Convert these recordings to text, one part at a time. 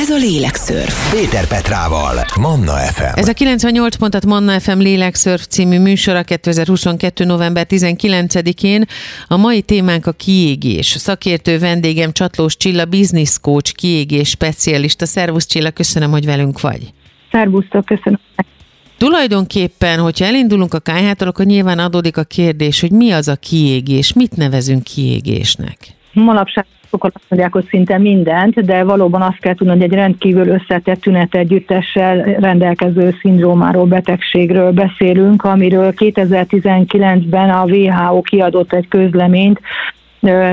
Ez a Lélekszörf. Péter Petrával, Manna FM. Ez a 98 pontat Manna FM Lélekszörf című műsora 2022. november 19-én. A mai témánk a kiégés. Szakértő vendégem Csatlós Csilla, business coach, kiégés specialista. Szervusz Csilla, köszönöm, hogy velünk vagy. Szervusztok, köszönöm. Tulajdonképpen, hogyha elindulunk a kájhától, akkor nyilván adódik a kérdés, hogy mi az a kiégés, mit nevezünk kiégésnek? Manapság sokan azt mondják, hogy szinte mindent, de valóban azt kell tudni, hogy egy rendkívül összetett tünet együttessel rendelkező szindrómáról, betegségről beszélünk, amiről 2019-ben a WHO kiadott egy közleményt,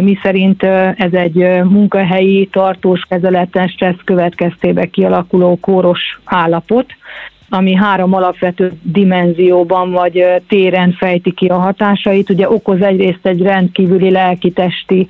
mi szerint ez egy munkahelyi tartós kezeleten stressz következtébe kialakuló kóros állapot, ami három alapvető dimenzióban vagy téren fejti ki a hatásait. Ugye okoz egyrészt egy rendkívüli lelki-testi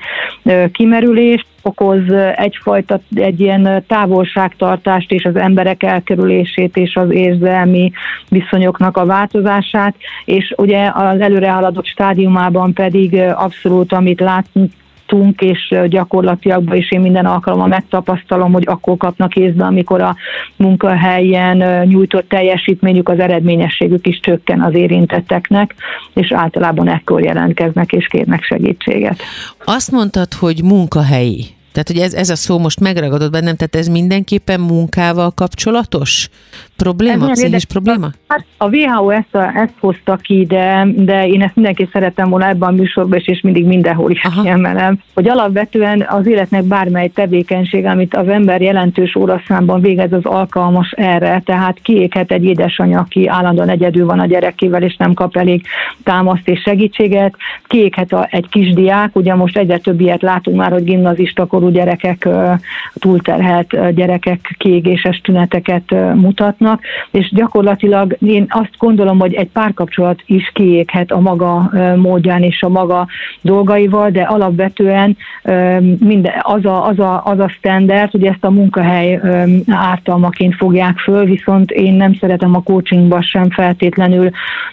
kimerülést, okoz egyfajta egy ilyen távolságtartást és az emberek elkerülését és az érzelmi viszonyoknak a változását, és ugye az előrehaladott stádiumában pedig abszolút, amit látunk, tudtunk, és gyakorlatilag is én minden alkalommal megtapasztalom, hogy akkor kapnak észbe, amikor a munkahelyen nyújtott teljesítményük, az eredményességük is csökken az érintetteknek, és általában ekkor jelentkeznek és kérnek segítséget. Azt mondtad, hogy munkahelyi. Tehát, hogy ez, ez a szó most megragadott bennem, tehát ez mindenképpen munkával kapcsolatos probléma, ez pszichis probléma? Hát a WHO ezt, a, ezt hozta ki, de, de én ezt mindenki szeretem volna ebben a műsorban is, és mindig mindenhol is kiemelem, hogy alapvetően az életnek bármely tevékenység, amit az ember jelentős óraszámban végez, az alkalmas erre, tehát kiéghet egy édesanyja, aki állandóan egyedül van a gyerekével, és nem kap elég támaszt és segítséget, kiéghet a, egy kisdiák, ugye most egyre több ilyet látunk már, hogy gimnazista korú gyerekek, túlterhelt gyerekek kiégéses tüneteket mutatnak, és gyakorlatilag én azt gondolom, hogy egy párkapcsolat is kiéghet a maga módján és a maga dolgaival, de alapvetően minden, az, a, az, a, az a standard, hogy ezt a munkahely ártalmaként fogják föl, viszont én nem szeretem a coachingban sem feltétlenül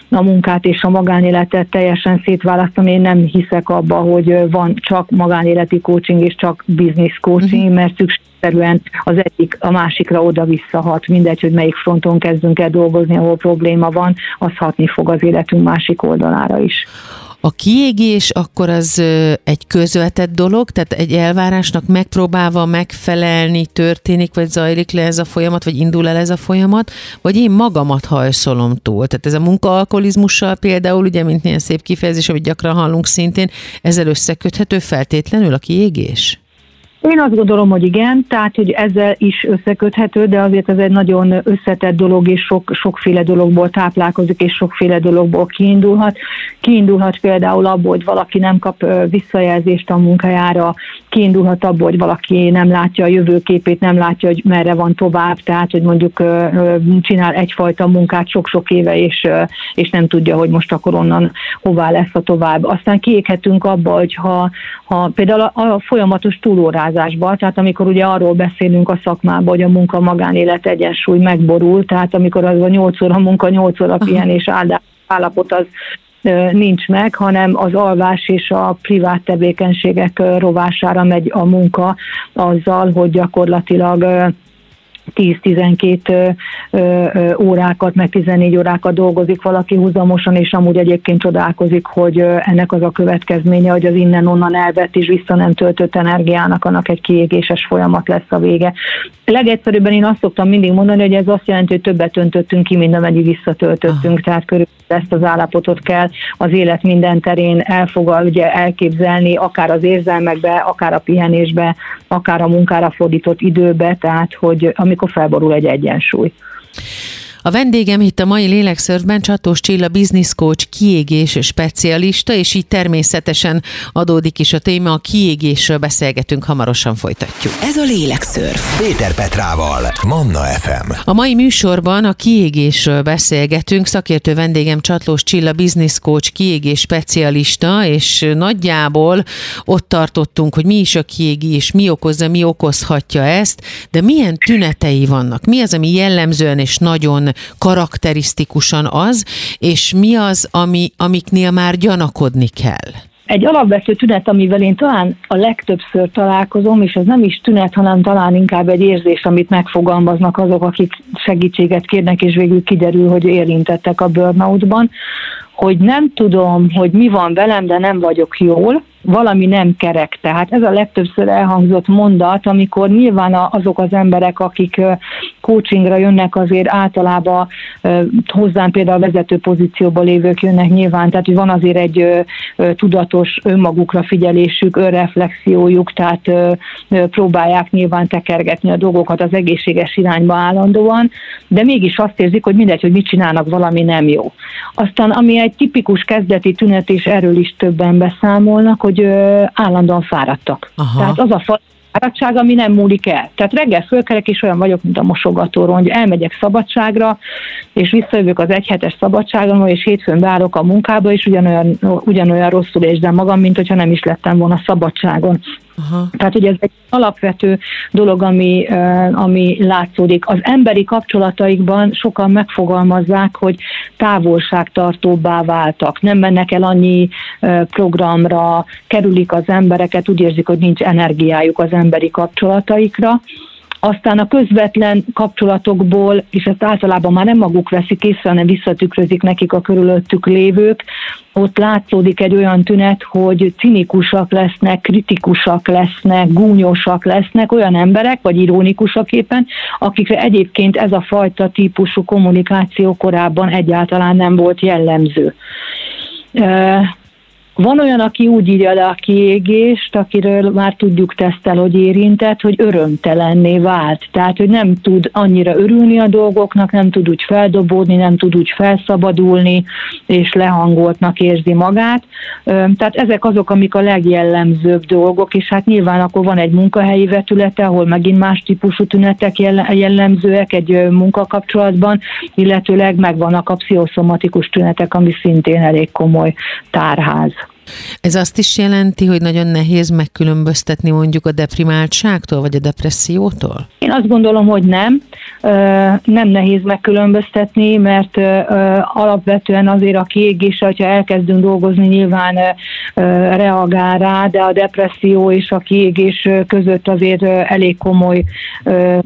a munkát és a magánéletet teljesen szétválasztani. Én nem hiszek abba, hogy van csak magánéleti coaching és csak business coaching, uh-huh. mert szükségszerűen az egyik a másikra oda visszahat, mindegy, hogy melyik fronton kezdünk el dolgozni, ahol probléma van, az hatni fog az életünk másik oldalára is. A kiégés akkor az egy közvetett dolog, tehát egy elvárásnak megpróbálva megfelelni történik, vagy zajlik le ez a folyamat, vagy indul el ez a folyamat, vagy én magamat hajszolom túl. Tehát ez a munkaalkoholizmussal például, ugye, mint ilyen szép kifejezés, amit gyakran hallunk szintén, ezzel összeköthető feltétlenül a kiégés? Én azt gondolom, hogy igen, tehát hogy ezzel is összeköthető, de azért ez egy nagyon összetett dolog, és sok, sokféle dologból táplálkozik, és sokféle dologból kiindulhat. Kiindulhat például abból, hogy valaki nem kap visszajelzést a munkájára, kiindulhat abból, hogy valaki nem látja a jövőképét, nem látja, hogy merre van tovább, tehát hogy mondjuk csinál egyfajta munkát sok-sok éve, és, és nem tudja, hogy most akkor onnan hová lesz a tovább. Aztán kiéghetünk abba, hogy ha, ha például a, a folyamatos túlóráz beruházásba, tehát amikor ugye arról beszélünk a szakmában, hogy a munka-magánélet egyensúly megborul, tehát amikor az a 8 óra munka, 8 óra pihenés állapot az nincs meg, hanem az alvás és a privát tevékenységek rovására megy a munka azzal, hogy gyakorlatilag 10-12 órákat, meg 14 órákat dolgozik valaki húzamosan, és amúgy egyébként csodálkozik, hogy ennek az a következménye, hogy az innen-onnan elvett és vissza nem töltött energiának annak egy kiégéses folyamat lesz a vége. Legegyszerűbben én azt szoktam mindig mondani, hogy ez azt jelenti, hogy többet öntöttünk ki, mint amennyi visszatöltöttünk, ah. tehát körülbelül ezt az állapotot kell az élet minden terén elfogad, ugye elképzelni, akár az érzelmekbe, akár a pihenésbe, akár a munkára fordított időbe, tehát hogy amikor felborul egy egyensúly. A vendégem itt a mai lélekszörfben Csatós Csilla business coach kiégés specialista, és így természetesen adódik is a téma, a kiégésről beszélgetünk, hamarosan folytatjuk. Ez a lélekszörf. Péter Petrával, Manna FM. A mai műsorban a kiégésről beszélgetünk, szakértő vendégem Csatlós Csilla business coach kiégés specialista, és nagyjából ott tartottunk, hogy mi is a kiégés, mi okozza, mi okozhatja ezt, de milyen tünetei vannak, mi az, ami jellemzően és nagyon karakterisztikusan az, és mi az, ami, amiknél már gyanakodni kell? Egy alapvető tünet, amivel én talán a legtöbbször találkozom, és ez nem is tünet, hanem talán inkább egy érzés, amit megfogalmaznak azok, akik segítséget kérnek, és végül kiderül, hogy érintettek a burnoutban, hogy nem tudom, hogy mi van velem, de nem vagyok jól, valami nem kerek. Tehát ez a legtöbbször elhangzott mondat, amikor nyilván azok az emberek, akik coachingra jönnek, azért általában hozzám például a vezető pozícióba lévők jönnek nyilván, tehát van azért egy tudatos önmagukra figyelésük, önreflexiójuk, tehát próbálják nyilván tekergetni a dolgokat az egészséges irányba állandóan, de mégis azt érzik, hogy mindegy, hogy mit csinálnak, valami nem jó. Aztán ami egy tipikus kezdeti tünet, és erről is többen beszámolnak, hogy állandóan fáradtak. Aha. Tehát az a fáradtság, ami nem múlik el. Tehát reggel fölkelek, és olyan vagyok, mint a mosogatóról, hogy elmegyek szabadságra, és visszajövök az egyhetes szabadságon, és hétfőn beállok a munkába, és ugyanolyan, ugyanolyan rosszul érzem magam, mint hogyha nem is lettem volna szabadságon. Aha. Tehát ugye ez egy alapvető dolog, ami, ami látszódik. Az emberi kapcsolataikban sokan megfogalmazzák, hogy távolságtartóbbá váltak, nem mennek el annyi programra, kerülik az embereket, úgy érzik, hogy nincs energiájuk az emberi kapcsolataikra, aztán a közvetlen kapcsolatokból, és ezt általában már nem maguk veszik észre, hanem visszatükrözik nekik a körülöttük lévők, ott látszódik egy olyan tünet, hogy cinikusak lesznek, kritikusak lesznek, gúnyosak lesznek olyan emberek, vagy ironikusak éppen, akikre egyébként ez a fajta típusú kommunikáció korábban egyáltalán nem volt jellemző. Van olyan, aki úgy írja le a kiégést, akiről már tudjuk tesztel, hogy érintett, hogy örömtelenné vált. Tehát, hogy nem tud annyira örülni a dolgoknak, nem tud úgy feldobódni, nem tud úgy felszabadulni, és lehangoltnak érzi magát. Tehát ezek azok, amik a legjellemzőbb dolgok, és hát nyilván akkor van egy munkahelyi vetülete, ahol megint más típusú tünetek jellemzőek egy munkakapcsolatban, illetőleg megvannak a pszichoszomatikus tünetek, ami szintén elég komoly tárház. Ez azt is jelenti, hogy nagyon nehéz megkülönböztetni mondjuk a deprimáltságtól, vagy a depressziótól? Én azt gondolom, hogy nem. Nem nehéz megkülönböztetni, mert alapvetően azért a kiégés, hogyha elkezdünk dolgozni, nyilván reagál rá, de a depresszió és a kiégés között azért elég komoly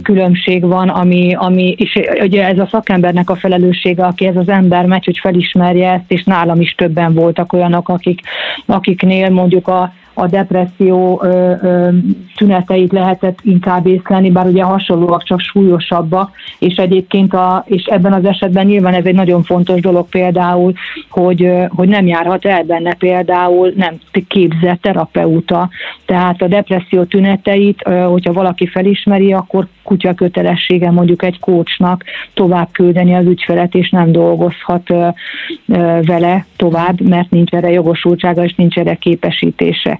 különbség van, ami, ami és ugye ez a szakembernek a felelőssége, aki ez az ember megy, hogy felismerje ezt, és nálam is többen voltak olyanok, akik akiknél mondjuk a a depresszió ö, ö, tüneteit lehetett inkább észlelni, bár ugye hasonlóak, csak súlyosabbak, és egyébként a, és ebben az esetben nyilván ez egy nagyon fontos dolog például, hogy, hogy nem járhat el benne például nem képzett terapeuta, tehát a depresszió tüneteit, hogyha valaki felismeri, akkor kutya kötelessége mondjuk egy kócsnak tovább küldeni az ügyfelet, és nem dolgozhat vele tovább, mert nincs erre jogosultsága, és nincs erre képesítése.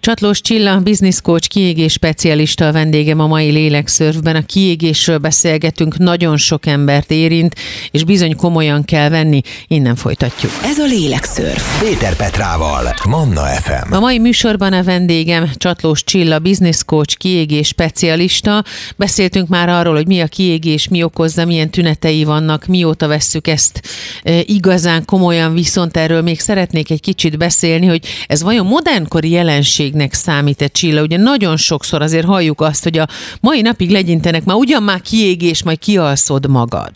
Csatlós Csilla, business coach, kiégés specialista a vendégem a mai lélekszörfben. A kiégésről beszélgetünk, nagyon sok embert érint, és bizony komolyan kell venni. Innen folytatjuk. Ez a lélekszörf. Péter Petrával, Manna FM. A mai műsorban a vendégem Csatlós Csilla, business coach, kiégés specialista. Beszéltünk már arról, hogy mi a kiégés, mi okozza, milyen tünetei vannak, mióta vesszük ezt e, igazán komolyan, viszont erről még szeretnék egy kicsit beszélni, hogy ez vajon modernkori jelenség betegségnek számít egy csilla. Ugye nagyon sokszor azért halljuk azt, hogy a mai napig legyintenek, már ugyan már kiégés, majd kialszod magad.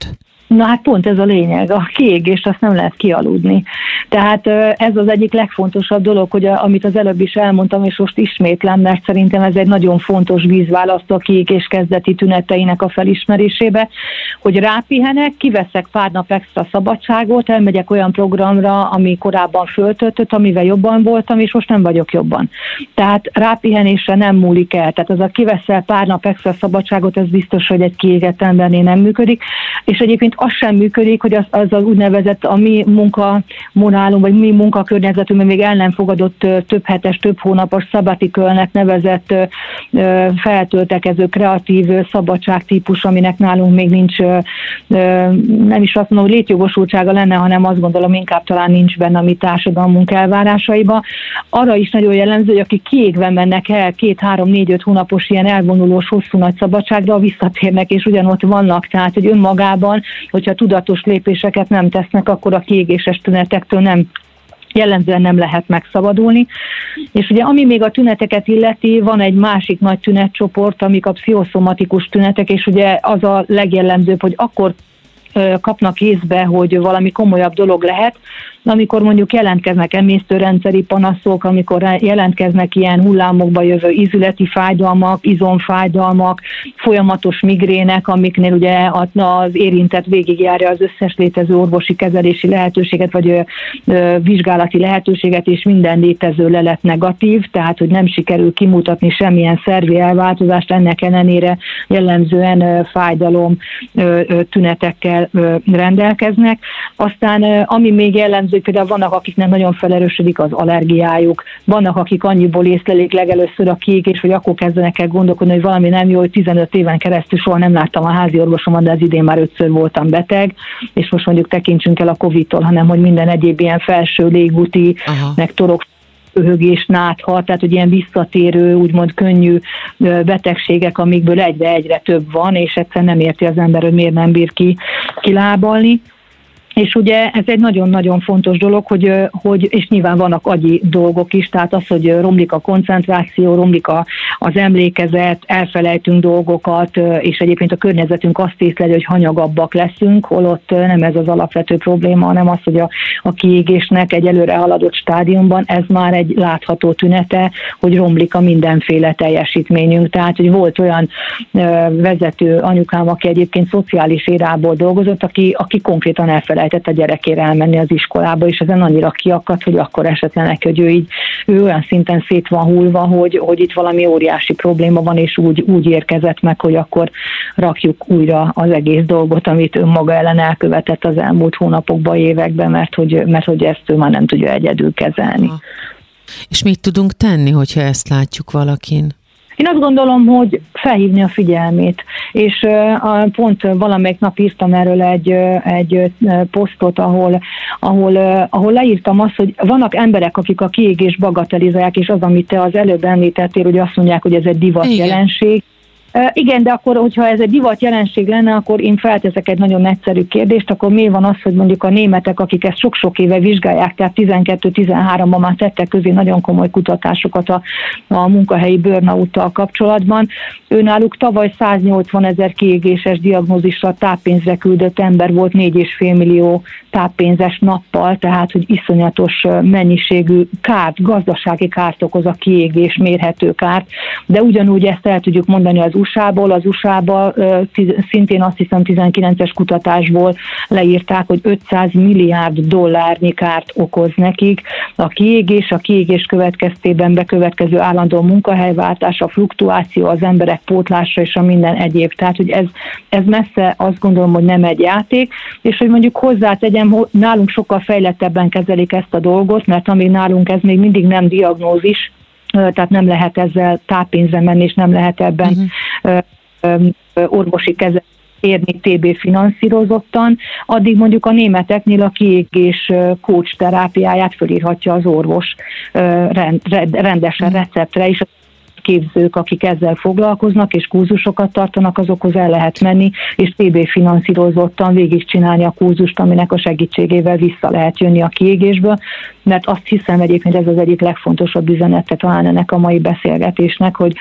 Na hát pont ez a lényeg, a kiégést azt nem lehet kialudni. Tehát ez az egyik legfontosabb dolog, hogy a, amit az előbb is elmondtam, és most ismétlem, mert szerintem ez egy nagyon fontos vízválasztó a kiégés kezdeti tüneteinek a felismerésébe, hogy rápihenek, kiveszek pár nap extra szabadságot, elmegyek olyan programra, ami korábban föltöltött, amivel jobban voltam, és most nem vagyok jobban. Tehát rápihenésre nem múlik el. Tehát az a kiveszel pár nap extra szabadságot, ez biztos, hogy egy kiégett embernél nem működik. És egyébként az sem működik, hogy az, az az úgynevezett a mi munkamorálunk, vagy mi munkakörnyezetünkben még el nem fogadott több hetes, több hónapos szabatikölnek nevezett feltöltekező, kreatív szabadságtípus, aminek nálunk még nincs, nem is azt mondom, hogy létjogosultsága lenne, hanem azt gondolom inkább talán nincs benne a mi társadalmunk elvárásaiba. Arra is nagyon jellemző, hogy akik kiégve mennek el két, három, négy, öt hónapos ilyen elvonulós, hosszú nagy szabadságra, visszatérnek, és ugyanott vannak. Tehát, hogy önmagában hogyha tudatos lépéseket nem tesznek, akkor a kiégéses tünetektől nem jellemzően nem lehet megszabadulni. És ugye ami még a tüneteket illeti, van egy másik nagy tünetcsoport, amik a pszichoszomatikus tünetek, és ugye az a legjellemzőbb, hogy akkor kapnak észbe, hogy valami komolyabb dolog lehet, amikor mondjuk jelentkeznek emésztőrendszeri panaszok, amikor jelentkeznek ilyen hullámokba jövő ízületi fájdalmak, izomfájdalmak, folyamatos migrének, amiknél ugye az érintett végigjárja az összes létező orvosi kezelési lehetőséget, vagy vizsgálati lehetőséget, és minden létező lelet negatív, tehát hogy nem sikerül kimutatni semmilyen szervi elváltozást, ennek ellenére jellemzően fájdalom tünetekkel rendelkeznek. Aztán ami még jellemző hogy például vannak, akiknek nagyon felerősödik az allergiájuk, vannak, akik annyiból észlelik legelőször a és hogy akkor kezdenek el gondolkodni, hogy valami nem jó, hogy 15 éven keresztül soha nem láttam a házi orvosomat, de az idén már ötször voltam beteg, és most mondjuk tekintsünk el a Covid-tól, hanem hogy minden egyéb ilyen felső légúti, Aha. meg torok köhögés, nátha, tehát hogy ilyen visszatérő, úgymond könnyű betegségek, amikből egyre-egyre több van, és egyszerűen nem érti az ember, hogy miért nem bír ki kilábalni. És ugye ez egy nagyon-nagyon fontos dolog, hogy, hogy, és nyilván vannak agyi dolgok is, tehát az, hogy romlik a koncentráció, romlik a, az emlékezet, elfelejtünk dolgokat, és egyébként a környezetünk azt észleli, hogy hanyagabbak leszünk, holott nem ez az alapvető probléma, hanem az, hogy a, a kiégésnek egy előre haladott stádiumban ez már egy látható tünete, hogy romlik a mindenféle teljesítményünk. Tehát, hogy volt olyan vezető anyukám, aki egyébként szociális érából dolgozott, aki, aki konkrétan elfelejtett elfelejtett a gyerekére elmenni az iskolába, és ezen annyira kiakadt, hogy akkor esetlen neki, hogy ő így ő olyan szinten szét van hullva, hogy, hogy itt valami óriási probléma van, és úgy, úgy érkezett meg, hogy akkor rakjuk újra az egész dolgot, amit önmaga ellen elkövetett az elmúlt hónapokban, években, mert hogy, mert hogy ezt ő már nem tudja egyedül kezelni. És mit tudunk tenni, hogyha ezt látjuk valakin? Én azt gondolom, hogy felhívni a figyelmét, és pont valamelyik nap írtam erről egy, egy posztot, ahol, ahol, ahol leírtam azt, hogy vannak emberek, akik a kiégés bagatelizálják, és az, amit te az előbb említettél, hogy azt mondják, hogy ez egy divat Igen. jelenség, igen, de akkor, hogyha ez egy divat jelenség lenne, akkor én felteszek egy nagyon egyszerű kérdést, akkor mi van az, hogy mondjuk a németek, akik ezt sok-sok éve vizsgálják, tehát 12-13-ban már tettek közé nagyon komoly kutatásokat a, a munkahelyi burnout kapcsolatban. Őnáluk tavaly 180 ezer kiégéses diagnózisra táppénzre küldött ember volt 4,5 millió táppénzes nappal, tehát hogy iszonyatos mennyiségű kárt, gazdasági kárt okoz a kiégés, mérhető kárt, de ugyanúgy ezt el tudjuk mondani az USA-ból, az USA-ba szintén azt hiszem 19-es kutatásból leírták, hogy 500 milliárd dollárnyi kárt okoz nekik. A kiégés, a kiégés következtében bekövetkező állandó munkahelyváltás, a fluktuáció, az emberek pótlása és a minden egyéb. Tehát, hogy ez, ez messze azt gondolom, hogy nem egy játék, és hogy mondjuk hozzátegyem, nálunk sokkal fejlettebben kezelik ezt a dolgot, mert ami nálunk ez még mindig nem diagnózis, tehát nem lehet ezzel táppénzre menni, és nem lehet ebben uh-huh. orvosi kezelést érni TB finanszírozottan, addig mondjuk a németeknél a kiégés coach terápiáját fölírhatja az orvos rendesen mhm. receptre, és képzők, akik ezzel foglalkoznak, és kurzusokat tartanak, azokhoz el lehet menni, és TB finanszírozottan végigcsinálni a kurzust, aminek a segítségével vissza lehet jönni a kiégésből, mert azt hiszem egyébként ez az egyik legfontosabb üzenete talán ennek a mai beszélgetésnek, hogy,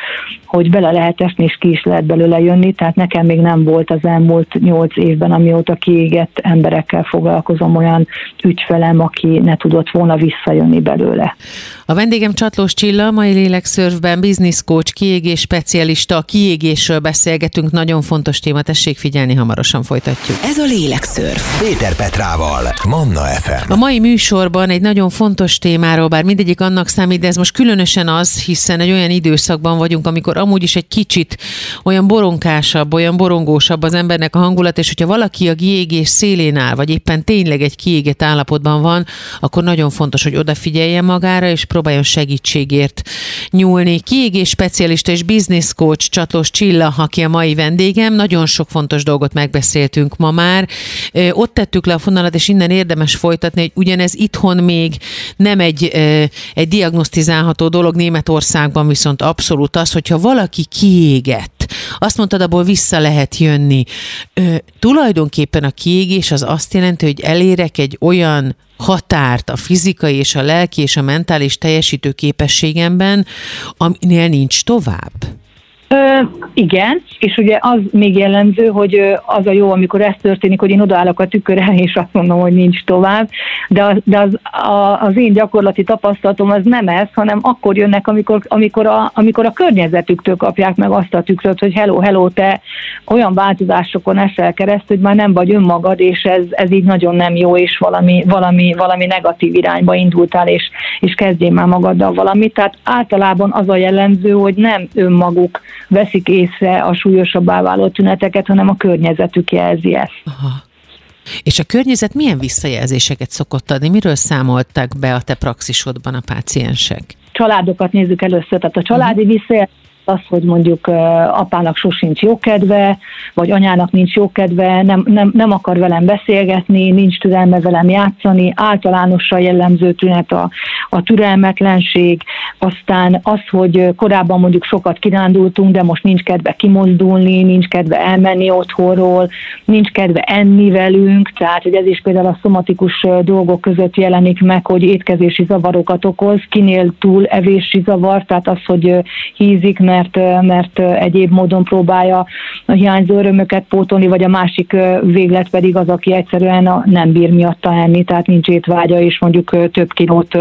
hogy bele lehet esni, és ki is lehet belőle jönni, tehát nekem még nem volt az elmúlt nyolc évben, amióta kiégett emberekkel foglalkozom olyan ügyfelem, aki ne tudott volna visszajönni belőle. A vendégem Csatlós Csilla, mai lélekszörfben business coach, kiégés specialista, a kiégésről beszélgetünk, nagyon fontos téma, tessék figyelni, hamarosan folytatjuk. Ez a lélekszörf. Péter Petrával, Manna FM. A mai műsorban egy nagyon fontos témáról, bár mindegyik annak számít, de ez most különösen az, hiszen egy olyan időszakban vagyunk, amikor amúgy is egy kicsit olyan boronkásabb, olyan borongósabb az embernek a hangulat, és hogyha valaki a kiégés szélén áll, vagy éppen tényleg egy kiégett állapotban van, akkor nagyon fontos, hogy odafigyeljen magára, és próbáljon segítségért nyúlni. Kiégés specialista és business coach Csatlós Csilla, aki a mai vendégem. Nagyon sok fontos dolgot megbeszéltünk ma már. Ott tettük le a fonalat, és innen érdemes folytatni, hogy ugyanez itthon még nem egy, egy diagnosztizálható dolog, Németországban viszont abszolút az, hogyha valaki kiégett, Azt mondtad, abból vissza lehet jönni. Ö, tulajdonképpen a kiégés az azt jelenti, hogy elérek egy olyan határt a fizikai és a lelki és a mentális teljesítő képességemben, aminél nincs tovább. Ö, igen, és ugye az még jellemző, hogy az a jó, amikor ez történik, hogy én odaállok a tükörre, és azt mondom, hogy nincs tovább, de, az, de az, a, az én gyakorlati tapasztalatom az nem ez, hanem akkor jönnek, amikor, amikor, a, amikor a környezetüktől kapják meg azt a tükröt, hogy hello, hello, te olyan változásokon esel kereszt, hogy már nem vagy önmagad, és ez, ez így nagyon nem jó, és valami, valami, valami negatív irányba indultál, és, és kezdjél már magaddal valamit. Tehát általában az a jellemző, hogy nem önmaguk veszik észre a súlyosabbá váló tüneteket, hanem a környezetük jelzi ezt. Aha. És a környezet milyen visszajelzéseket szokott adni? Miről számoltak be a te praxisodban a páciensek? Családokat nézzük először, tehát a családi uh-huh. visszajelzések az, hogy mondjuk apának sosincs jó kedve, vagy anyának nincs jó kedve, nem, nem, nem akar velem beszélgetni, nincs türelme velem játszani, általánosan jellemző tünet a, a türelmetlenség, aztán az, hogy korábban mondjuk sokat kirándultunk, de most nincs kedve kimozdulni, nincs kedve elmenni otthonról, nincs kedve enni velünk, tehát hogy ez is például a szomatikus dolgok között jelenik meg, hogy étkezési zavarokat okoz, kinél túl evési zavar, tehát az, hogy hízik, mert, mert egyéb módon próbálja a hiányzó örömöket pótolni, vagy a másik véglet pedig az, aki egyszerűen nem bír miatta enni, tehát nincs étvágya, és mondjuk több kilót,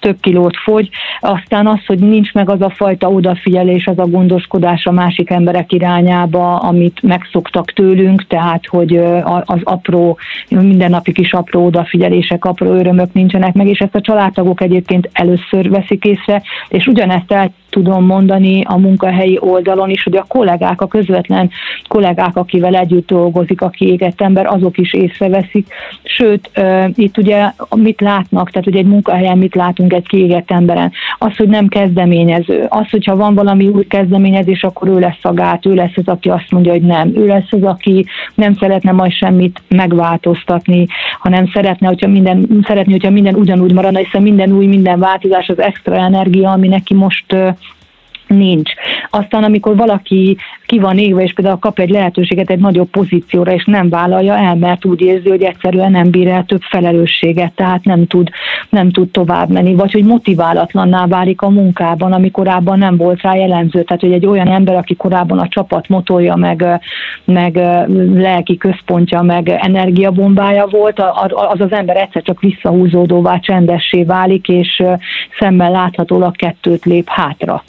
több kilót fogy. Aztán az, hogy nincs meg az a fajta odafigyelés, az a gondoskodás a másik emberek irányába, amit megszoktak tőlünk, tehát hogy az apró, mindennapi kis apró odafigyelések, apró örömök nincsenek meg, és ezt a családtagok egyébként először veszik észre, és ugyanezt el tudom mondani a munkahelyi oldalon is, hogy a kollégák, a közvetlen kollégák, akivel együtt dolgozik a kiégett ember, azok is észreveszik. Sőt, itt ugye mit látnak, tehát hogy egy munkahelyen mit látunk egy kiégett emberen? Az, hogy nem kezdeményező. Az, hogyha van valami új kezdeményezés, akkor ő lesz a gát, ő lesz az, aki azt mondja, hogy nem. Ő lesz az, aki nem szeretne majd semmit megváltoztatni, hanem szeretne, hogyha minden, szeretné, hogyha minden ugyanúgy maradna, hiszen minden új, minden változás az extra energia, ami neki most nincs. Aztán, amikor valaki ki van égve, és például kap egy lehetőséget egy nagyobb pozícióra, és nem vállalja el, mert úgy érzi, hogy egyszerűen nem bír el több felelősséget, tehát nem tud, nem tud tovább menni, vagy hogy motiválatlanná válik a munkában, ami korábban nem volt rá jellemző. Tehát, hogy egy olyan ember, aki korábban a csapat motorja, meg, meg lelki központja, meg energiabombája volt, az az ember egyszer csak visszahúzódóvá, csendessé válik, és szemmel láthatólag kettőt lép hátra.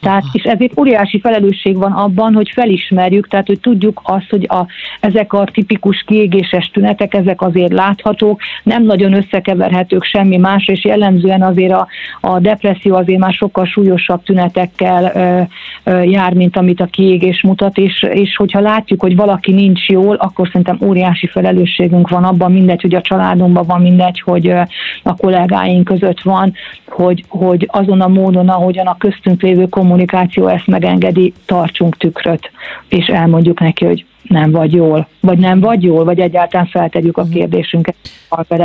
Tehát, és ezért óriási felelősség van abban, hogy felismerjük, tehát hogy tudjuk azt, hogy a, ezek a tipikus kiégéses tünetek, ezek azért láthatók, nem nagyon összekeverhetők semmi más, és jellemzően azért a, a depresszió azért már sokkal súlyosabb tünetekkel ö, ö, jár, mint amit a kiégés mutat, és, és hogyha látjuk, hogy valaki nincs jól, akkor szerintem óriási felelősségünk van abban, mindegy, hogy a családunkban van, mindegy, hogy a kollégáink között van, hogy, hogy azon a módon, ahogyan a köztünk lévő kommunikáció ezt megengedi, tartsunk tükröt, és elmondjuk neki, hogy nem vagy jól, vagy nem vagy jól, vagy egyáltalán feltegyük a mhm. kérdésünket,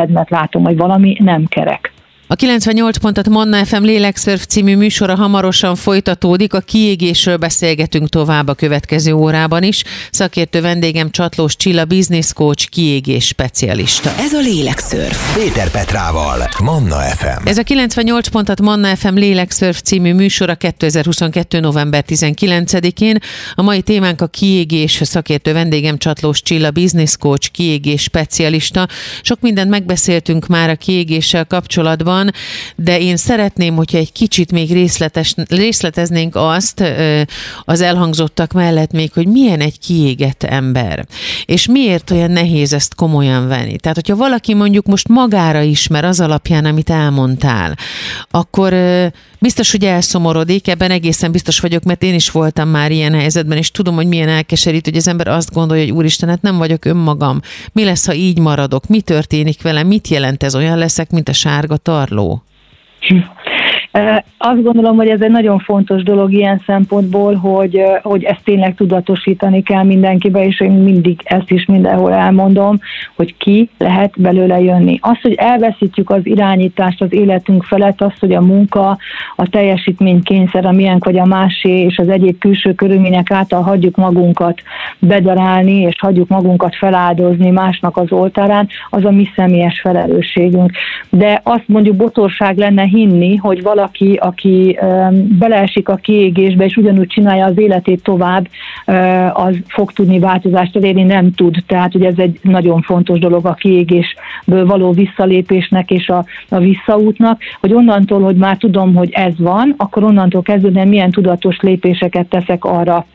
mert látom, hogy valami nem kerek. A 98 pontot Manna FM Lélekszörf című műsora hamarosan folytatódik, a kiégésről beszélgetünk tovább a következő órában is. Szakértő vendégem Csatlós Csilla, business coach, kiégés specialista. Ez a Lélekszörf. Péter Petrával, Manna FM. Ez a 98 pontot Manna FM Lélekszörf című műsora 2022. november 19-én. A mai témánk a kiégés, szakértő vendégem Csatlós Csilla, business coach, kiégés specialista. Sok mindent megbeszéltünk már a kiégéssel kapcsolatban, van, de én szeretném, hogyha egy kicsit még részletes, részleteznénk azt az elhangzottak mellett még, hogy milyen egy kiégett ember, és miért olyan nehéz ezt komolyan venni. Tehát, hogyha valaki mondjuk most magára ismer az alapján, amit elmondtál, akkor biztos, hogy elszomorodik, ebben egészen biztos vagyok, mert én is voltam már ilyen helyzetben, és tudom, hogy milyen elkeserít, hogy az ember azt gondolja, hogy úristen, hát nem vagyok önmagam. Mi lesz, ha így maradok? Mi történik velem? Mit jelent ez? Olyan leszek, mint a sárga tarló? Azt gondolom, hogy ez egy nagyon fontos dolog ilyen szempontból, hogy, hogy ezt tényleg tudatosítani kell mindenkibe, és én mindig ezt is mindenhol elmondom, hogy ki lehet belőle jönni. Az, hogy elveszítjük az irányítást az életünk felett, az, hogy a munka, a teljesítménykényszer, a miénk vagy a másé, és az egyéb külső körülmények által hagyjuk magunkat bedarálni, és hagyjuk magunkat feláldozni másnak az oltárán, az a mi személyes felelősségünk. De azt mondjuk botorság lenne hinni, hogy valaki, aki beleesik a kiégésbe, és ugyanúgy csinálja az életét tovább, az fog tudni változást elérni, nem tud. Tehát, hogy ez egy nagyon fontos dolog a kiégésből való visszalépésnek és a, a visszaútnak, hogy onnantól, hogy már tudom, hogy ez van, akkor onnantól kezdődően milyen tudatos lépéseket teszek arra,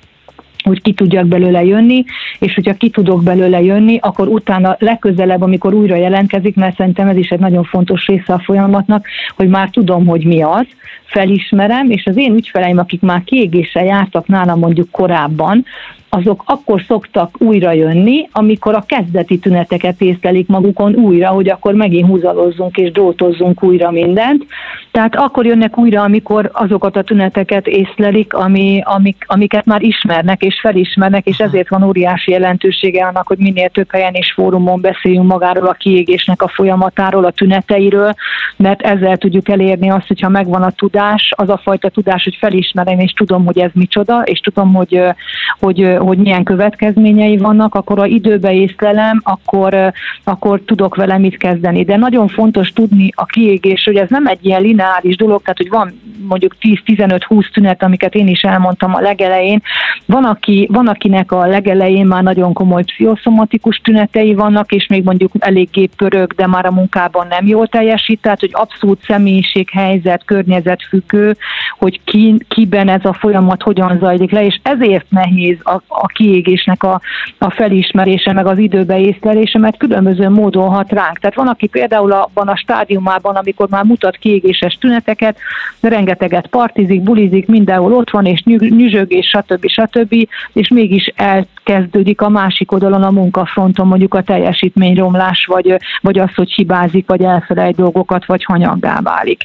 hogy ki tudjak belőle jönni, és hogyha ki tudok belőle jönni, akkor utána legközelebb, amikor újra jelentkezik, mert szerintem ez is egy nagyon fontos része a folyamatnak, hogy már tudom, hogy mi az, felismerem, és az én ügyfeleim, akik már kiégéssel jártak nálam mondjuk korábban, azok akkor szoktak újra jönni, amikor a kezdeti tüneteket észlelik magukon újra, hogy akkor megint húzalozzunk és drótozzunk újra mindent. Tehát akkor jönnek újra, amikor azokat a tüneteket észlelik, ami, amik, amiket már ismernek és felismernek, és ezért van óriási jelentősége annak, hogy minél több helyen és fórumon beszéljünk magáról a kiégésnek a folyamatáról, a tüneteiről, mert ezzel tudjuk elérni azt, hogyha megvan a tudás, az a fajta tudás, hogy felismerem és tudom, hogy ez micsoda, és tudom, hogy, hogy hogy milyen következményei vannak, akkor ha időbe észlelem, akkor, akkor tudok vele mit kezdeni. De nagyon fontos tudni a kiégés, hogy ez nem egy ilyen lineáris dolog, tehát hogy van mondjuk 10-15-20 tünet, amiket én is elmondtam a legelején. Van, aki, van akinek a legelején már nagyon komoly pszichoszomatikus tünetei vannak, és még mondjuk eléggé pörög, de már a munkában nem jól teljesít, tehát hogy abszolút személyiség, helyzet, környezet függő, hogy ki, kiben ez a folyamat hogyan zajlik le, és ezért nehéz a, a kiégésnek a, a felismerése, meg az időbe észlelése, mert különböző módon hat ránk. Tehát van, aki például abban a stádiumában, amikor már mutat kiégéses tüneteket, rengeteget partizik, bulizik, mindenhol ott van, és nyüzsög, és stb. stb. és mégis elkezdődik a másik oldalon a munkafronton mondjuk a teljesítményromlás, vagy, vagy az, hogy hibázik, vagy elfelejt dolgokat, vagy hanyaggá válik.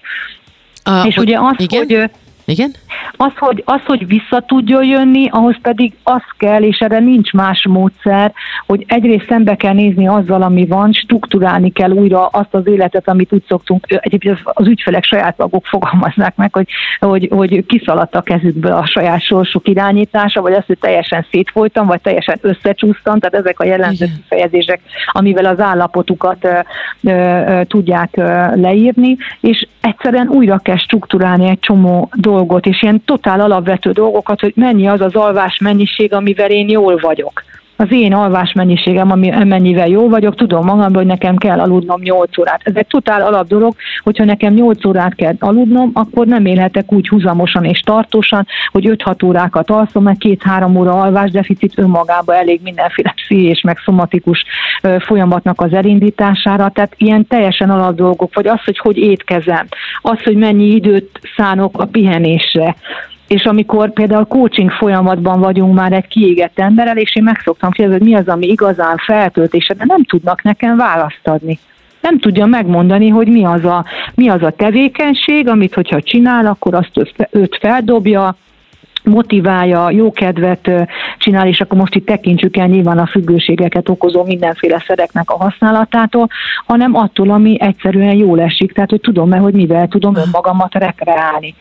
A, és ugye az, igen? hogy igen? Az hogy, az, hogy vissza tudjon jönni, ahhoz pedig az kell, és erre nincs más módszer, hogy egyrészt szembe kell nézni azzal, ami van, struktúrálni kell újra azt az életet, amit úgy szoktunk, egyébként az ügyfelek saját maguk fogalmaznák meg, hogy, hogy, hogy kiszaladt a kezükből a saját sorsuk irányítása, vagy az, hogy teljesen szétfolytam, vagy teljesen összecsúsztam, tehát ezek a jellemző kifejezések, amivel az állapotukat ö, ö, tudják ö, leírni, és egyszerűen újra kell struktúrálni egy csomó dolgot, és ilyen totál alapvető dolgokat, hogy mennyi az az alvás mennyiség, amivel én jól vagyok az én alvás mennyiségem, ami, mennyivel jó vagyok, tudom magamban, hogy nekem kell aludnom 8 órát. Ez egy totál alap dolog, hogyha nekem 8 órát kell aludnom, akkor nem élhetek úgy húzamosan és tartósan, hogy 5-6 órákat alszom, mert 2-3 óra alvásdeficit önmagában elég mindenféle pszichés meg szomatikus folyamatnak az elindítására. Tehát ilyen teljesen alap dolgok, vagy az, hogy hogy étkezem, az, hogy mennyi időt szánok a pihenésre, és amikor például coaching folyamatban vagyunk már egy kiégett emberrel, és én meg kérdezni, hogy mi az, ami igazán feltöltése, de nem tudnak nekem választ adni. Nem tudja megmondani, hogy mi az a, mi az a tevékenység, amit hogyha csinál, akkor azt őt feldobja, motiválja, jó kedvet csinál, és akkor most itt tekintsük el nyilván a függőségeket okozó mindenféle szereknek a használatától, hanem attól, ami egyszerűen jól esik, tehát hogy tudom-e, hogy mivel tudom önmagamat rekreálni.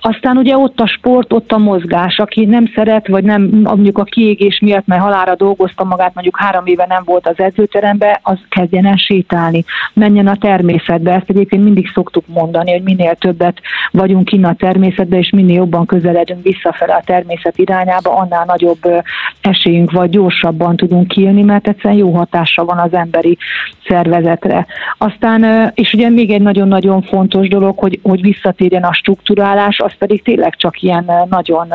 Aztán ugye ott a sport, ott a mozgás, aki nem szeret, vagy nem mondjuk a kiégés miatt, mert halára dolgozta magát, mondjuk három éve nem volt az edzőterembe, az kezdjen el sétálni, menjen a természetbe. Ezt egyébként mindig szoktuk mondani, hogy minél többet vagyunk innen a természetbe, és minél jobban közeledünk visszafelé felfele a természet irányába, annál nagyobb esélyünk vagy gyorsabban tudunk kijönni, mert egyszerűen jó hatása van az emberi szervezetre. Aztán, és ugye még egy nagyon-nagyon fontos dolog, hogy, hogy visszatérjen a struktúrálás, az pedig tényleg csak ilyen nagyon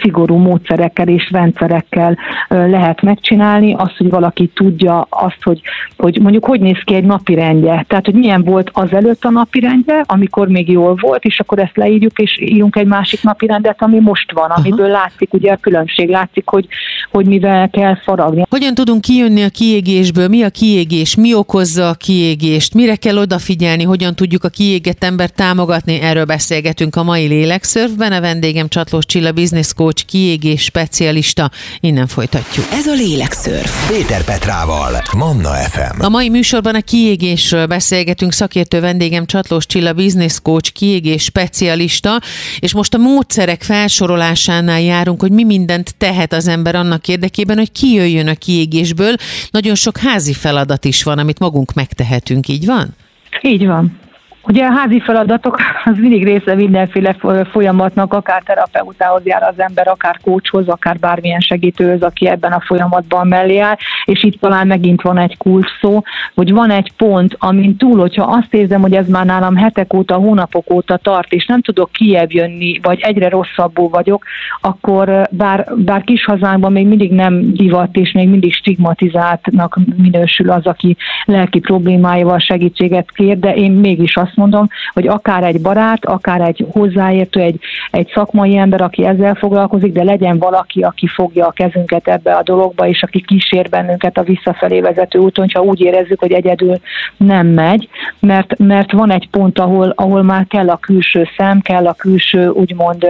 szigorú módszerekkel és rendszerekkel lehet megcsinálni, azt, hogy valaki tudja azt, hogy, hogy mondjuk hogy néz ki egy napirendje, tehát hogy milyen volt az előtt a napirendje, amikor még jól volt, és akkor ezt leírjuk, és írunk egy másik napi napirendet, ami most van, amiből Aha. látszik ugye a különbség, látszik, hogy, hogy mivel kell faragni. Hogyan tudunk kijönni a kiégésből? Mi a kiégés? Mi okozza a kiégést? Mire kell odafigyelni? Hogyan tudjuk a kiégett embert támogatni? Erről beszélgetünk a mai Lélekszörfben. A vendégem Csatlós Csilla, business coach, kiégés specialista. Innen folytatjuk. Ez a Lélekszörf. Péter Petrával, Manna FM. A mai műsorban a kiégésről beszélgetünk. Szakértő vendégem Csatlós Csilla, business coach, kiégés specialista, és most a módszerek felsorolásánál járunk, hogy mi mindent tehet az ember annak érdekében, hogy kijöjjön a kiégésből. Nagyon sok házi feladat is van, amit magunk megtehetünk, így van? Így van. Ugye a házi feladatok az mindig része mindenféle folyamatnak, akár terapeutához jár az ember, akár kócshoz, akár bármilyen segítőhöz, aki ebben a folyamatban mellé áll, és itt talán megint van egy kulcs szó, hogy van egy pont, amin túl, hogyha azt érzem, hogy ez már nálam hetek óta, hónapok óta tart, és nem tudok kiebb jönni, vagy egyre rosszabbul vagyok, akkor bár, bár kis hazánkban még mindig nem divat, és még mindig stigmatizáltnak minősül az, aki lelki problémáival segítséget kér, de én mégis azt mondom, hogy akár egy barát, akár egy hozzáértő, egy, egy szakmai ember, aki ezzel foglalkozik, de legyen valaki, aki fogja a kezünket ebbe a dologba, és aki kísér bennünket a visszafelé vezető úton, ha úgy érezzük, hogy egyedül nem megy, mert, mert van egy pont, ahol, ahol már kell a külső szem, kell a külső úgymond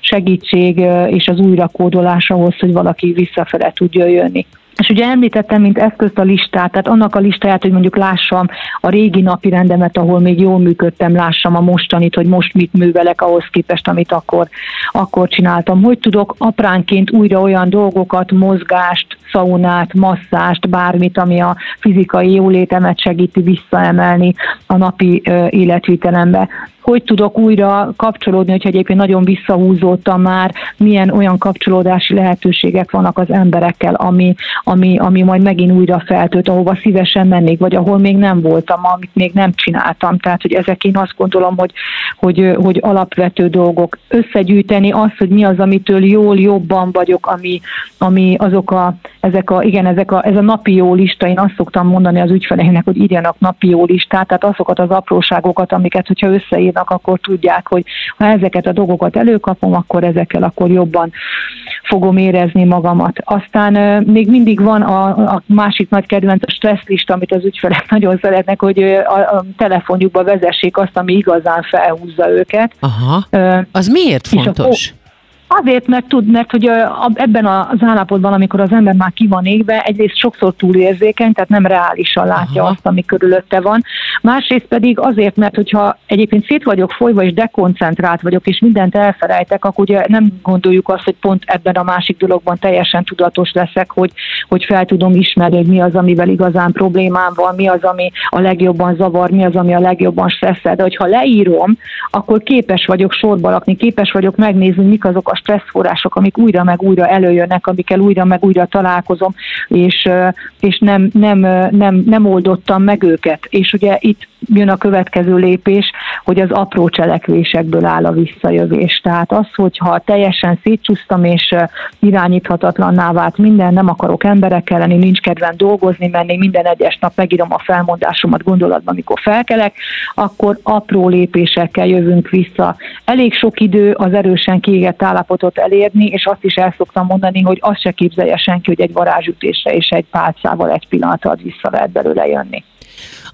segítség és az újrakódolás ahhoz, hogy valaki visszafele tudja jönni. És ugye említettem, mint eszközt a listát, tehát annak a listáját, hogy mondjuk lássam a régi napi rendemet, ahol még jól működtem, lássam a mostanit, hogy most mit művelek ahhoz képest, amit akkor, akkor csináltam. Hogy tudok apránként újra olyan dolgokat, mozgást, szaunát, masszást, bármit, ami a fizikai jólétemet segíti visszaemelni a napi életvitelembe hogy tudok újra kapcsolódni, hogyha egyébként nagyon visszahúzódtam már, milyen olyan kapcsolódási lehetőségek vannak az emberekkel, ami, ami, ami majd megint újra feltölt, ahova szívesen mennék, vagy ahol még nem voltam, amit még nem csináltam. Tehát, hogy ezek én azt gondolom, hogy, hogy, hogy alapvető dolgok. Összegyűjteni azt, hogy mi az, amitől jól, jobban vagyok, ami, ami azok a, ezek a, igen, ezek a, ez a napi jó lista, én azt szoktam mondani az ügyfeleinknek, hogy írjanak napi jó listát, tehát azokat az apróságokat, amiket, hogyha összeírnak, akkor tudják, hogy ha ezeket a dolgokat előkapom, akkor ezekkel akkor jobban fogom érezni magamat. Aztán még mindig van a, a másik nagy kedvenc, a stresszlista, amit az ügyfelek nagyon szeretnek, hogy a, a telefonjukba vezessék azt, ami igazán felhúzza őket. Aha. Az miért fontos? A, Azért, mert tud, mert hogy ebben az állapotban, amikor az ember már ki van égve, egyrészt sokszor túlérzékeny, tehát nem reálisan látja Aha. azt, ami körülötte van. Másrészt pedig azért, mert hogyha egyébként szét vagyok folyva és dekoncentrált vagyok, és mindent elfelejtek, akkor ugye nem gondoljuk azt, hogy pont ebben a másik dologban teljesen tudatos leszek, hogy, hogy fel tudom ismerni, hogy mi az, amivel igazán problémám van, mi az, ami a legjobban zavar, mi az, ami a legjobban stresszel. De hogyha leírom, akkor képes vagyok sorba lakni, képes vagyok megnézni, mik azok a stresszforrások, amik újra meg újra előjönnek, amikkel újra meg újra találkozom, és, és nem, nem, nem, nem oldottam meg őket. És ugye itt jön a következő lépés, hogy az apró cselekvésekből áll a visszajövés. Tehát az, hogyha teljesen szétcsúsztam és irányíthatatlanná vált minden, nem akarok emberekkel lenni, nincs kedvem dolgozni, menni, minden egyes nap megírom a felmondásomat gondolatban, amikor felkelek, akkor apró lépésekkel jövünk vissza. Elég sok idő az erősen kiégett állapotot elérni, és azt is el szoktam mondani, hogy azt se képzelje senki, hogy egy varázsütésre és egy pálcával egy pillanat alatt vissza lehet belőle jönni.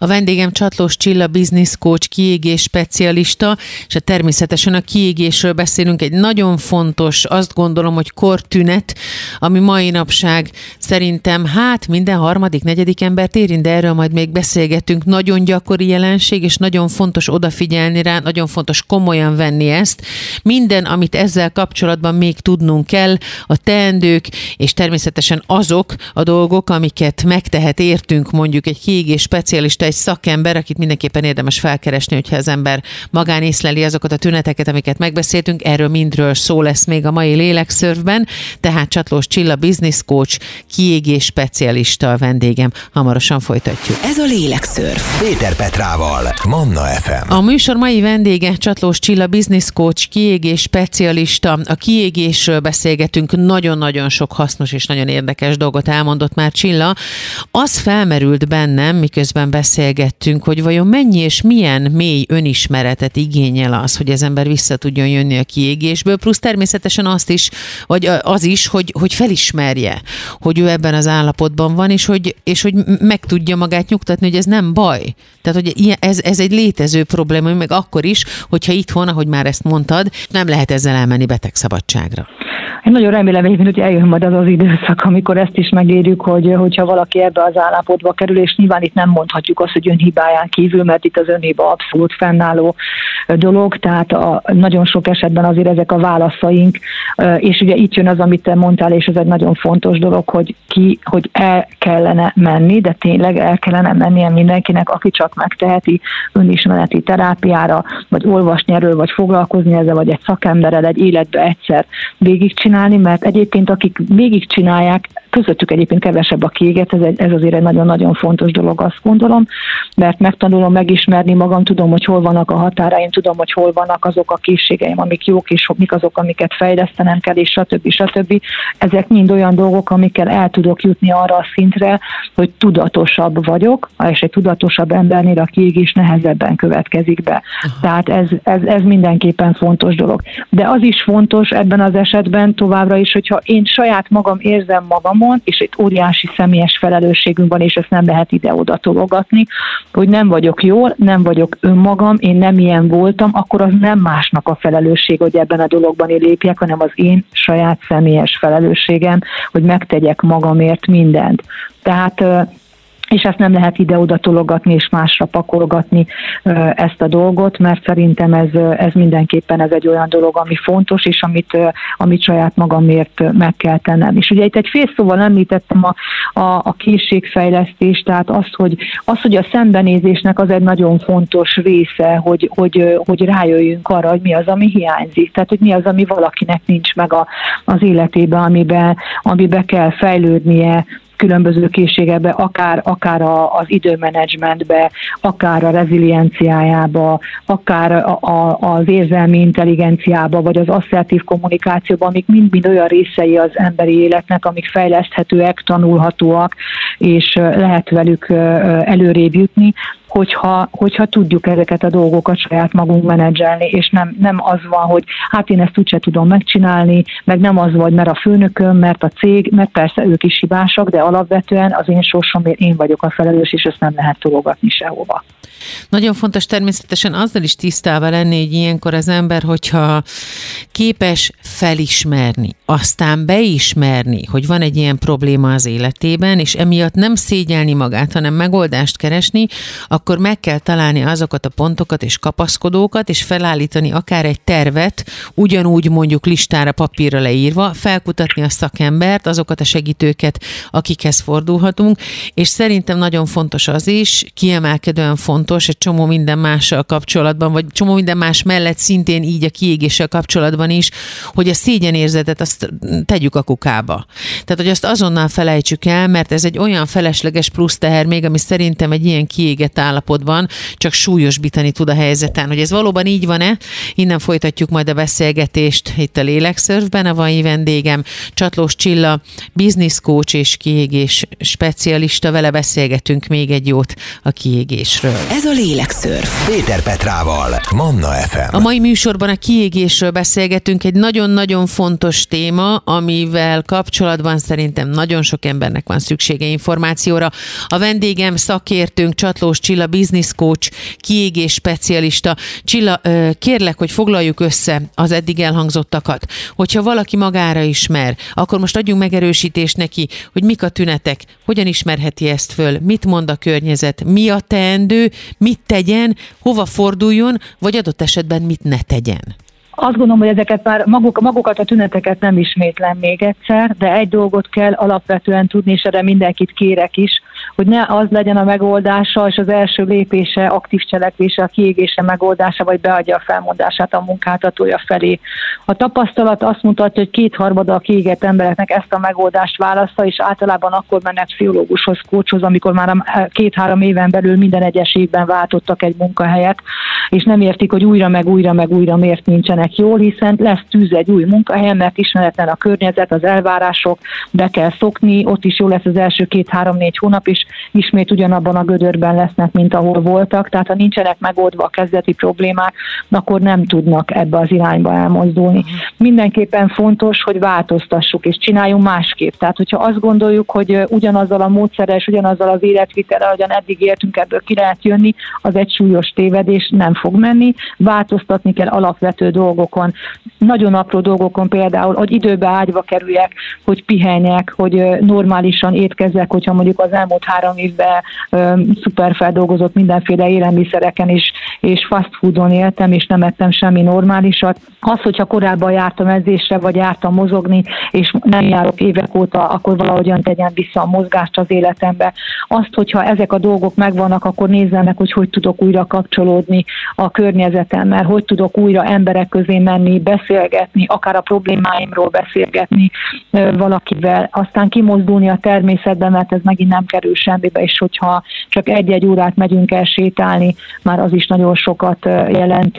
A vendégem Csatlós Csilla, business coach, kiégés specialista, és a természetesen a kiégésről beszélünk, egy nagyon fontos, azt gondolom, hogy kortünet, ami mai napság szerintem hát minden harmadik, negyedik embert érint, de erről majd még beszélgetünk. Nagyon gyakori jelenség, és nagyon fontos odafigyelni rá, nagyon fontos komolyan venni ezt. Minden, amit ezzel kapcsolatban még tudnunk kell, a teendők, és természetesen azok a dolgok, amiket megtehet értünk mondjuk egy kiégés specialista, egy szakember, akit mindenképpen érdemes felkeresni, hogyha az ember magán észleli azokat a tüneteket, amiket megbeszéltünk. Erről mindről szó lesz még a mai lélekszörfben. Tehát Csatlós Csilla, business coach, kiégés specialista a vendégem. Hamarosan folytatjuk. Ez a lélekszörf. Péter Petrával, Manna FM. A műsor mai vendége Csatlós Csilla, business coach, kiégés specialista. A kiégésről beszélgetünk, nagyon-nagyon sok hasznos és nagyon érdekes dolgot elmondott már Csilla. Az felmerült bennem, miközben beszél beszélgettünk, hogy vajon mennyi és milyen mély önismeretet igényel az, hogy az ember vissza tudjon jönni a kiégésből, plusz természetesen azt is, vagy az is, hogy, hogy felismerje, hogy ő ebben az állapotban van, és hogy, és hogy meg tudja magát nyugtatni, hogy ez nem baj. Tehát, hogy ez, ez egy létező probléma, meg akkor is, hogyha itthon, ahogy már ezt mondtad, nem lehet ezzel elmenni betegszabadságra. Én nagyon remélem egyébként, hogy eljön majd az az időszak, amikor ezt is megérjük, hogy hogyha valaki ebbe az állapotba kerül, és nyilván itt nem mondhatjuk azt, hogy önhibáján kívül, mert itt az önhiba abszolút fennálló dolog, tehát a, nagyon sok esetben azért ezek a válaszaink, és ugye itt jön az, amit te mondtál, és ez egy nagyon fontos dolog, hogy ki, hogy el kellene menni, de tényleg el kellene mennie mindenkinek, aki csak megteheti önismereti terápiára, vagy olvasni erről, vagy foglalkozni ezzel, vagy egy szakemberrel egy életbe egyszer végigcsinálni, mert egyébként akik végigcsinálják, közöttük egyébként kevesebb a kiéget, ez, egy, ez azért egy nagyon-nagyon fontos dolog, azt gondolom, mert megtanulom megismerni magam, tudom, hogy hol vannak a határaim, tudom, hogy hol vannak azok a készségeim, amik jók, és mik azok, amiket fejlesztenem kell, és stb. stb. Ezek mind olyan dolgok, amikkel el tudok jutni arra a szintre, hogy tudatosabb vagyok, és egy tudatosabb embernél a kiégés nehezebben következik be. Aha. Tehát ez, ez, ez mindenképpen fontos dolog. De az is fontos ebben az esetben továbbra is, hogyha én saját magam érzem magamon, és egy óriási személyes felelősségünk van, és ezt nem lehet ide-oda tologatni, hogy nem vagyok jól, nem vagyok önmagam, én nem ilyen voltam, akkor az nem másnak a felelősség, hogy ebben a dologban én lépjek, hanem az én saját személyes felelősségem, hogy megtegyek magamért mindent. Tehát és ezt nem lehet ide-oda tologatni és másra pakolgatni ezt a dolgot, mert szerintem ez, ez mindenképpen ez egy olyan dolog, ami fontos, és amit, amit saját magamért meg kell tennem. És ugye itt egy fél szóval említettem a, a, a készségfejlesztést, tehát az hogy, az, hogy a szembenézésnek az egy nagyon fontos része, hogy, hogy, hogy rájöjjünk arra, hogy mi az, ami hiányzik, tehát hogy mi az, ami valakinek nincs meg a, az életében, amiben, amiben kell fejlődnie, különböző készségekbe, akár, akár a, az időmenedzsmentbe, akár a rezilienciájába, akár a, a, az érzelmi intelligenciába, vagy az asszertív kommunikációba, amik mind-mind olyan részei az emberi életnek, amik fejleszthetőek, tanulhatóak, és lehet velük előrébb jutni hogyha, hogyha tudjuk ezeket a dolgokat saját magunk menedzselni, és nem, nem az van, hogy hát én ezt úgyse tudom megcsinálni, meg nem az vagy, mert a főnököm, mert a cég, mert persze ők is hibásak, de alapvetően az én sorsomért én vagyok a felelős, és ezt nem lehet tologatni sehova. Nagyon fontos természetesen azzal is tisztában lenni, hogy ilyenkor az ember, hogyha képes felismerni, aztán beismerni, hogy van egy ilyen probléma az életében, és emiatt nem szégyelni magát, hanem megoldást keresni, akkor meg kell találni azokat a pontokat és kapaszkodókat, és felállítani akár egy tervet, ugyanúgy mondjuk listára, papírra leírva, felkutatni a szakembert, azokat a segítőket, akikhez fordulhatunk, és szerintem nagyon fontos az is, kiemelkedően fontos egy csomó minden mással kapcsolatban, vagy csomó minden más mellett szintén így a kiégéssel kapcsolatban is, hogy a szégyenérzetet azt tegyük a kukába. Tehát, hogy azt azonnal felejtsük el, mert ez egy olyan felesleges plusz teher még, ami szerintem egy ilyen kiégett állapotban csak súlyosbítani tud a helyzeten. Hogy ez valóban így van-e? Innen folytatjuk majd a beszélgetést itt a Lélekszörfben. A mai vendégem Csatlós Csilla, business coach és kiégés specialista. Vele beszélgetünk még egy jót a kiégésről. Ez a Lélekszörf. Péter Petrával, Manna FM. A mai műsorban a kiégésről beszélgetünk. Egy nagyon-nagyon fontos téma, amivel kapcsolatban szerintem nagyon sok embernek van szüksége információra. A vendégem szakértőnk Csatlós Csilla, business coach, kiégés specialista. Csilla, kérlek, hogy foglaljuk össze az eddig elhangzottakat. Hogyha valaki magára ismer, akkor most adjunk megerősítést neki, hogy mik a tünetek, hogyan ismerheti ezt föl, mit mond a környezet, mi a teendő, mit tegyen, hova forduljon, vagy adott esetben mit ne tegyen. Azt gondolom, hogy ezeket már maguk, magukat a tüneteket nem ismétlem még egyszer, de egy dolgot kell alapvetően tudni, és erre mindenkit kérek is, hogy ne az legyen a megoldása, és az első lépése, aktív cselekvése, a kiégése megoldása, vagy beadja a felmondását a munkáltatója felé. A tapasztalat azt mutatja, hogy kétharmada a kiégett embereknek ezt a megoldást választa, és általában akkor mennek pszichológushoz, kócshoz, amikor már két-három éven belül minden egyes évben váltottak egy munkahelyet, és nem értik, hogy újra meg újra meg újra miért nincsenek jól, hiszen lesz tűz egy új munkahelyen, mert ismeretlen a környezet, az elvárások, be kell szokni, ott is jó lesz az első két-három-négy hónap, is, ismét ugyanabban a gödörben lesznek, mint ahol voltak, tehát ha nincsenek megoldva a kezdeti problémák, akkor nem tudnak ebbe az irányba elmozdulni. Mindenképpen fontos, hogy változtassuk és csináljunk másképp. Tehát, hogyha azt gondoljuk, hogy ugyanazzal a módszerrel és ugyanazzal az életvitelrel, ahogyan eddig éltünk, ebből ki lehet jönni, az egy súlyos tévedés, nem fog menni. Változtatni kell alapvető dolgokon, nagyon apró dolgokon például, hogy időbe ágyba kerüljek, hogy pihenjek, hogy normálisan étkezzek, hogyha mondjuk az elmúlt három évben szuper feldolgozott mindenféle élelmiszereken is, és fast foodon éltem, és nem ettem semmi normálisat. Az, hogyha korábban jártam edzésre, vagy jártam mozogni, és nem járok évek óta, akkor valahogyan tegyen vissza a mozgást az életembe. Azt, hogyha ezek a dolgok megvannak, akkor nézzem meg, hogy hogy tudok újra kapcsolódni a környezetemmel, hogy tudok újra emberek közé menni, beszélgetni, akár a problémáimról beszélgetni valakivel, aztán kimozdulni a természetbe, mert ez megint nem kerül semmibe, és hogyha csak egy-egy órát megyünk el sétálni, már az is nagyon sokat jelent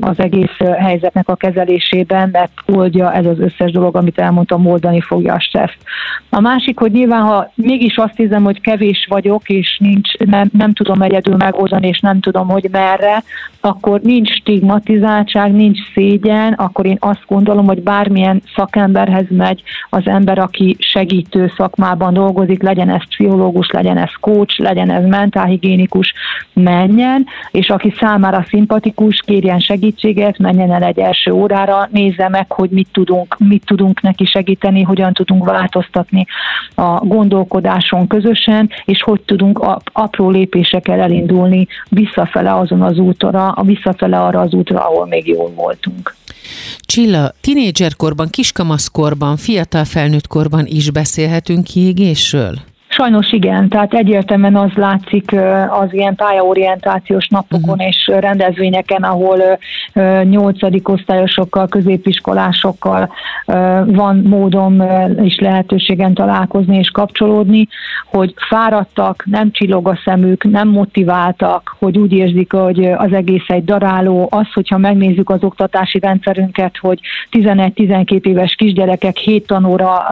az egész helyzetnek a kezelésében, mert oldja ez az összes dolog, amit elmondtam, oldani fogja a stresszt. A másik, hogy nyilván, ha mégis azt hiszem, hogy kevés vagyok, és nincs, nem, nem tudom egyedül megoldani, és nem tudom, hogy merre, akkor nincs stigmatizáltság, nincs szégyen, akkor én azt gondolom, hogy bármilyen szakemberhez megy az ember, aki segítő szakmában dolgozik, legyen ez pszichológus, legyen ez coach, legyen ez mentálhigiénikus, menjen, és aki számára szimpatikus, kérjen segítséget, menjen el egy első órára, nézze meg, hogy mit tudunk, mit tudunk neki segíteni, hogyan tudunk változtatni a gondolkodáson közösen, és hogy tudunk apró lépésekkel elindulni visszafele azon az útra, a visszafele arra az útra, ahol még jól voltunk. Csilla, tinédzserkorban, kiskamaszkorban, fiatal felnőtt korban is beszélhetünk kiégésről? Sajnos igen, tehát egyértelműen az látszik az ilyen pályaorientációs napokon uh-huh. és rendezvényeken, ahol nyolcadik osztályosokkal, középiskolásokkal van módom és lehetőségen találkozni és kapcsolódni, hogy fáradtak, nem csillog a szemük, nem motiváltak, hogy úgy érzik, hogy az egész egy daráló. Az, hogyha megnézzük az oktatási rendszerünket, hogy 11-12 éves kisgyerekek 7 tanóra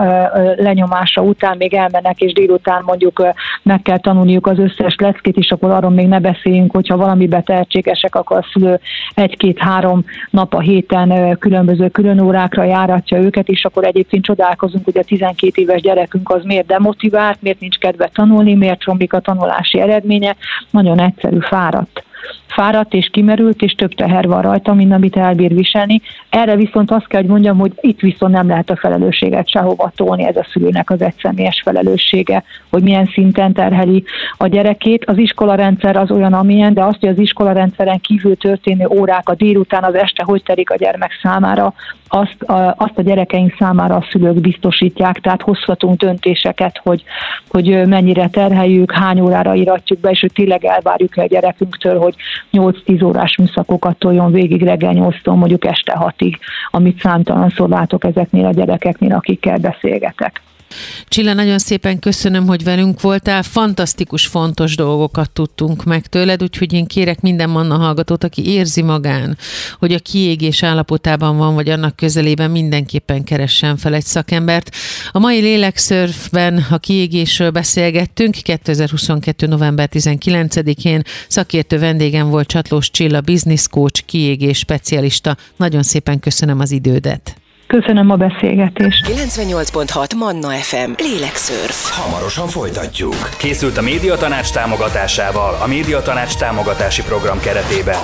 lenyomása után még elmennek és délután után mondjuk meg kell tanulniuk az összes leckét, és akkor arról még ne beszéljünk, hogyha valamibe tehetségesek, akkor a szülő egy-két-három nap a héten különböző külön órákra járatja őket, és akkor egyébként csodálkozunk, hogy a 12 éves gyerekünk az miért demotivált, miért nincs kedve tanulni, miért romlik a tanulási eredménye, nagyon egyszerű, fáradt fáradt és kimerült, és több teher van rajta, mint amit elbír viselni. Erre viszont azt kell, hogy mondjam, hogy itt viszont nem lehet a felelősséget sehova tolni, ez a szülőnek az egyszemélyes felelőssége, hogy milyen szinten terheli a gyerekét. Az iskolarendszer az olyan, amilyen, de azt, hogy az iskolarendszeren kívül történő órák a délután, az este hogy terik a gyermek számára, azt a, azt a gyerekeink számára a szülők biztosítják, tehát hozhatunk döntéseket, hogy, hogy mennyire terheljük, hány órára iratjuk be, és hogy tényleg elvárjuk a gyerekünktől, hogy 8-10 órás műszakokat toljon végig reggel 8-tól mondjuk este 6-ig, amit számtalanszor látok ezeknél a gyerekeknél, akikkel beszélgetek. Csilla, nagyon szépen köszönöm, hogy velünk voltál. Fantasztikus, fontos dolgokat tudtunk meg tőled, úgyhogy én kérek minden manna hallgatót, aki érzi magán, hogy a kiégés állapotában van, vagy annak közelében mindenképpen keressen fel egy szakembert. A mai lélekszörfben a kiégésről beszélgettünk. 2022. november 19-én szakértő vendégem volt Csatlós Csilla, business coach, kiégés specialista. Nagyon szépen köszönöm az idődet. Köszönöm a beszélgetést. 98.6 Manna FM. Lélekszörf. Hamarosan folytatjuk. Készült a Médiatanács támogatásával a Médiatanács támogatási program keretében.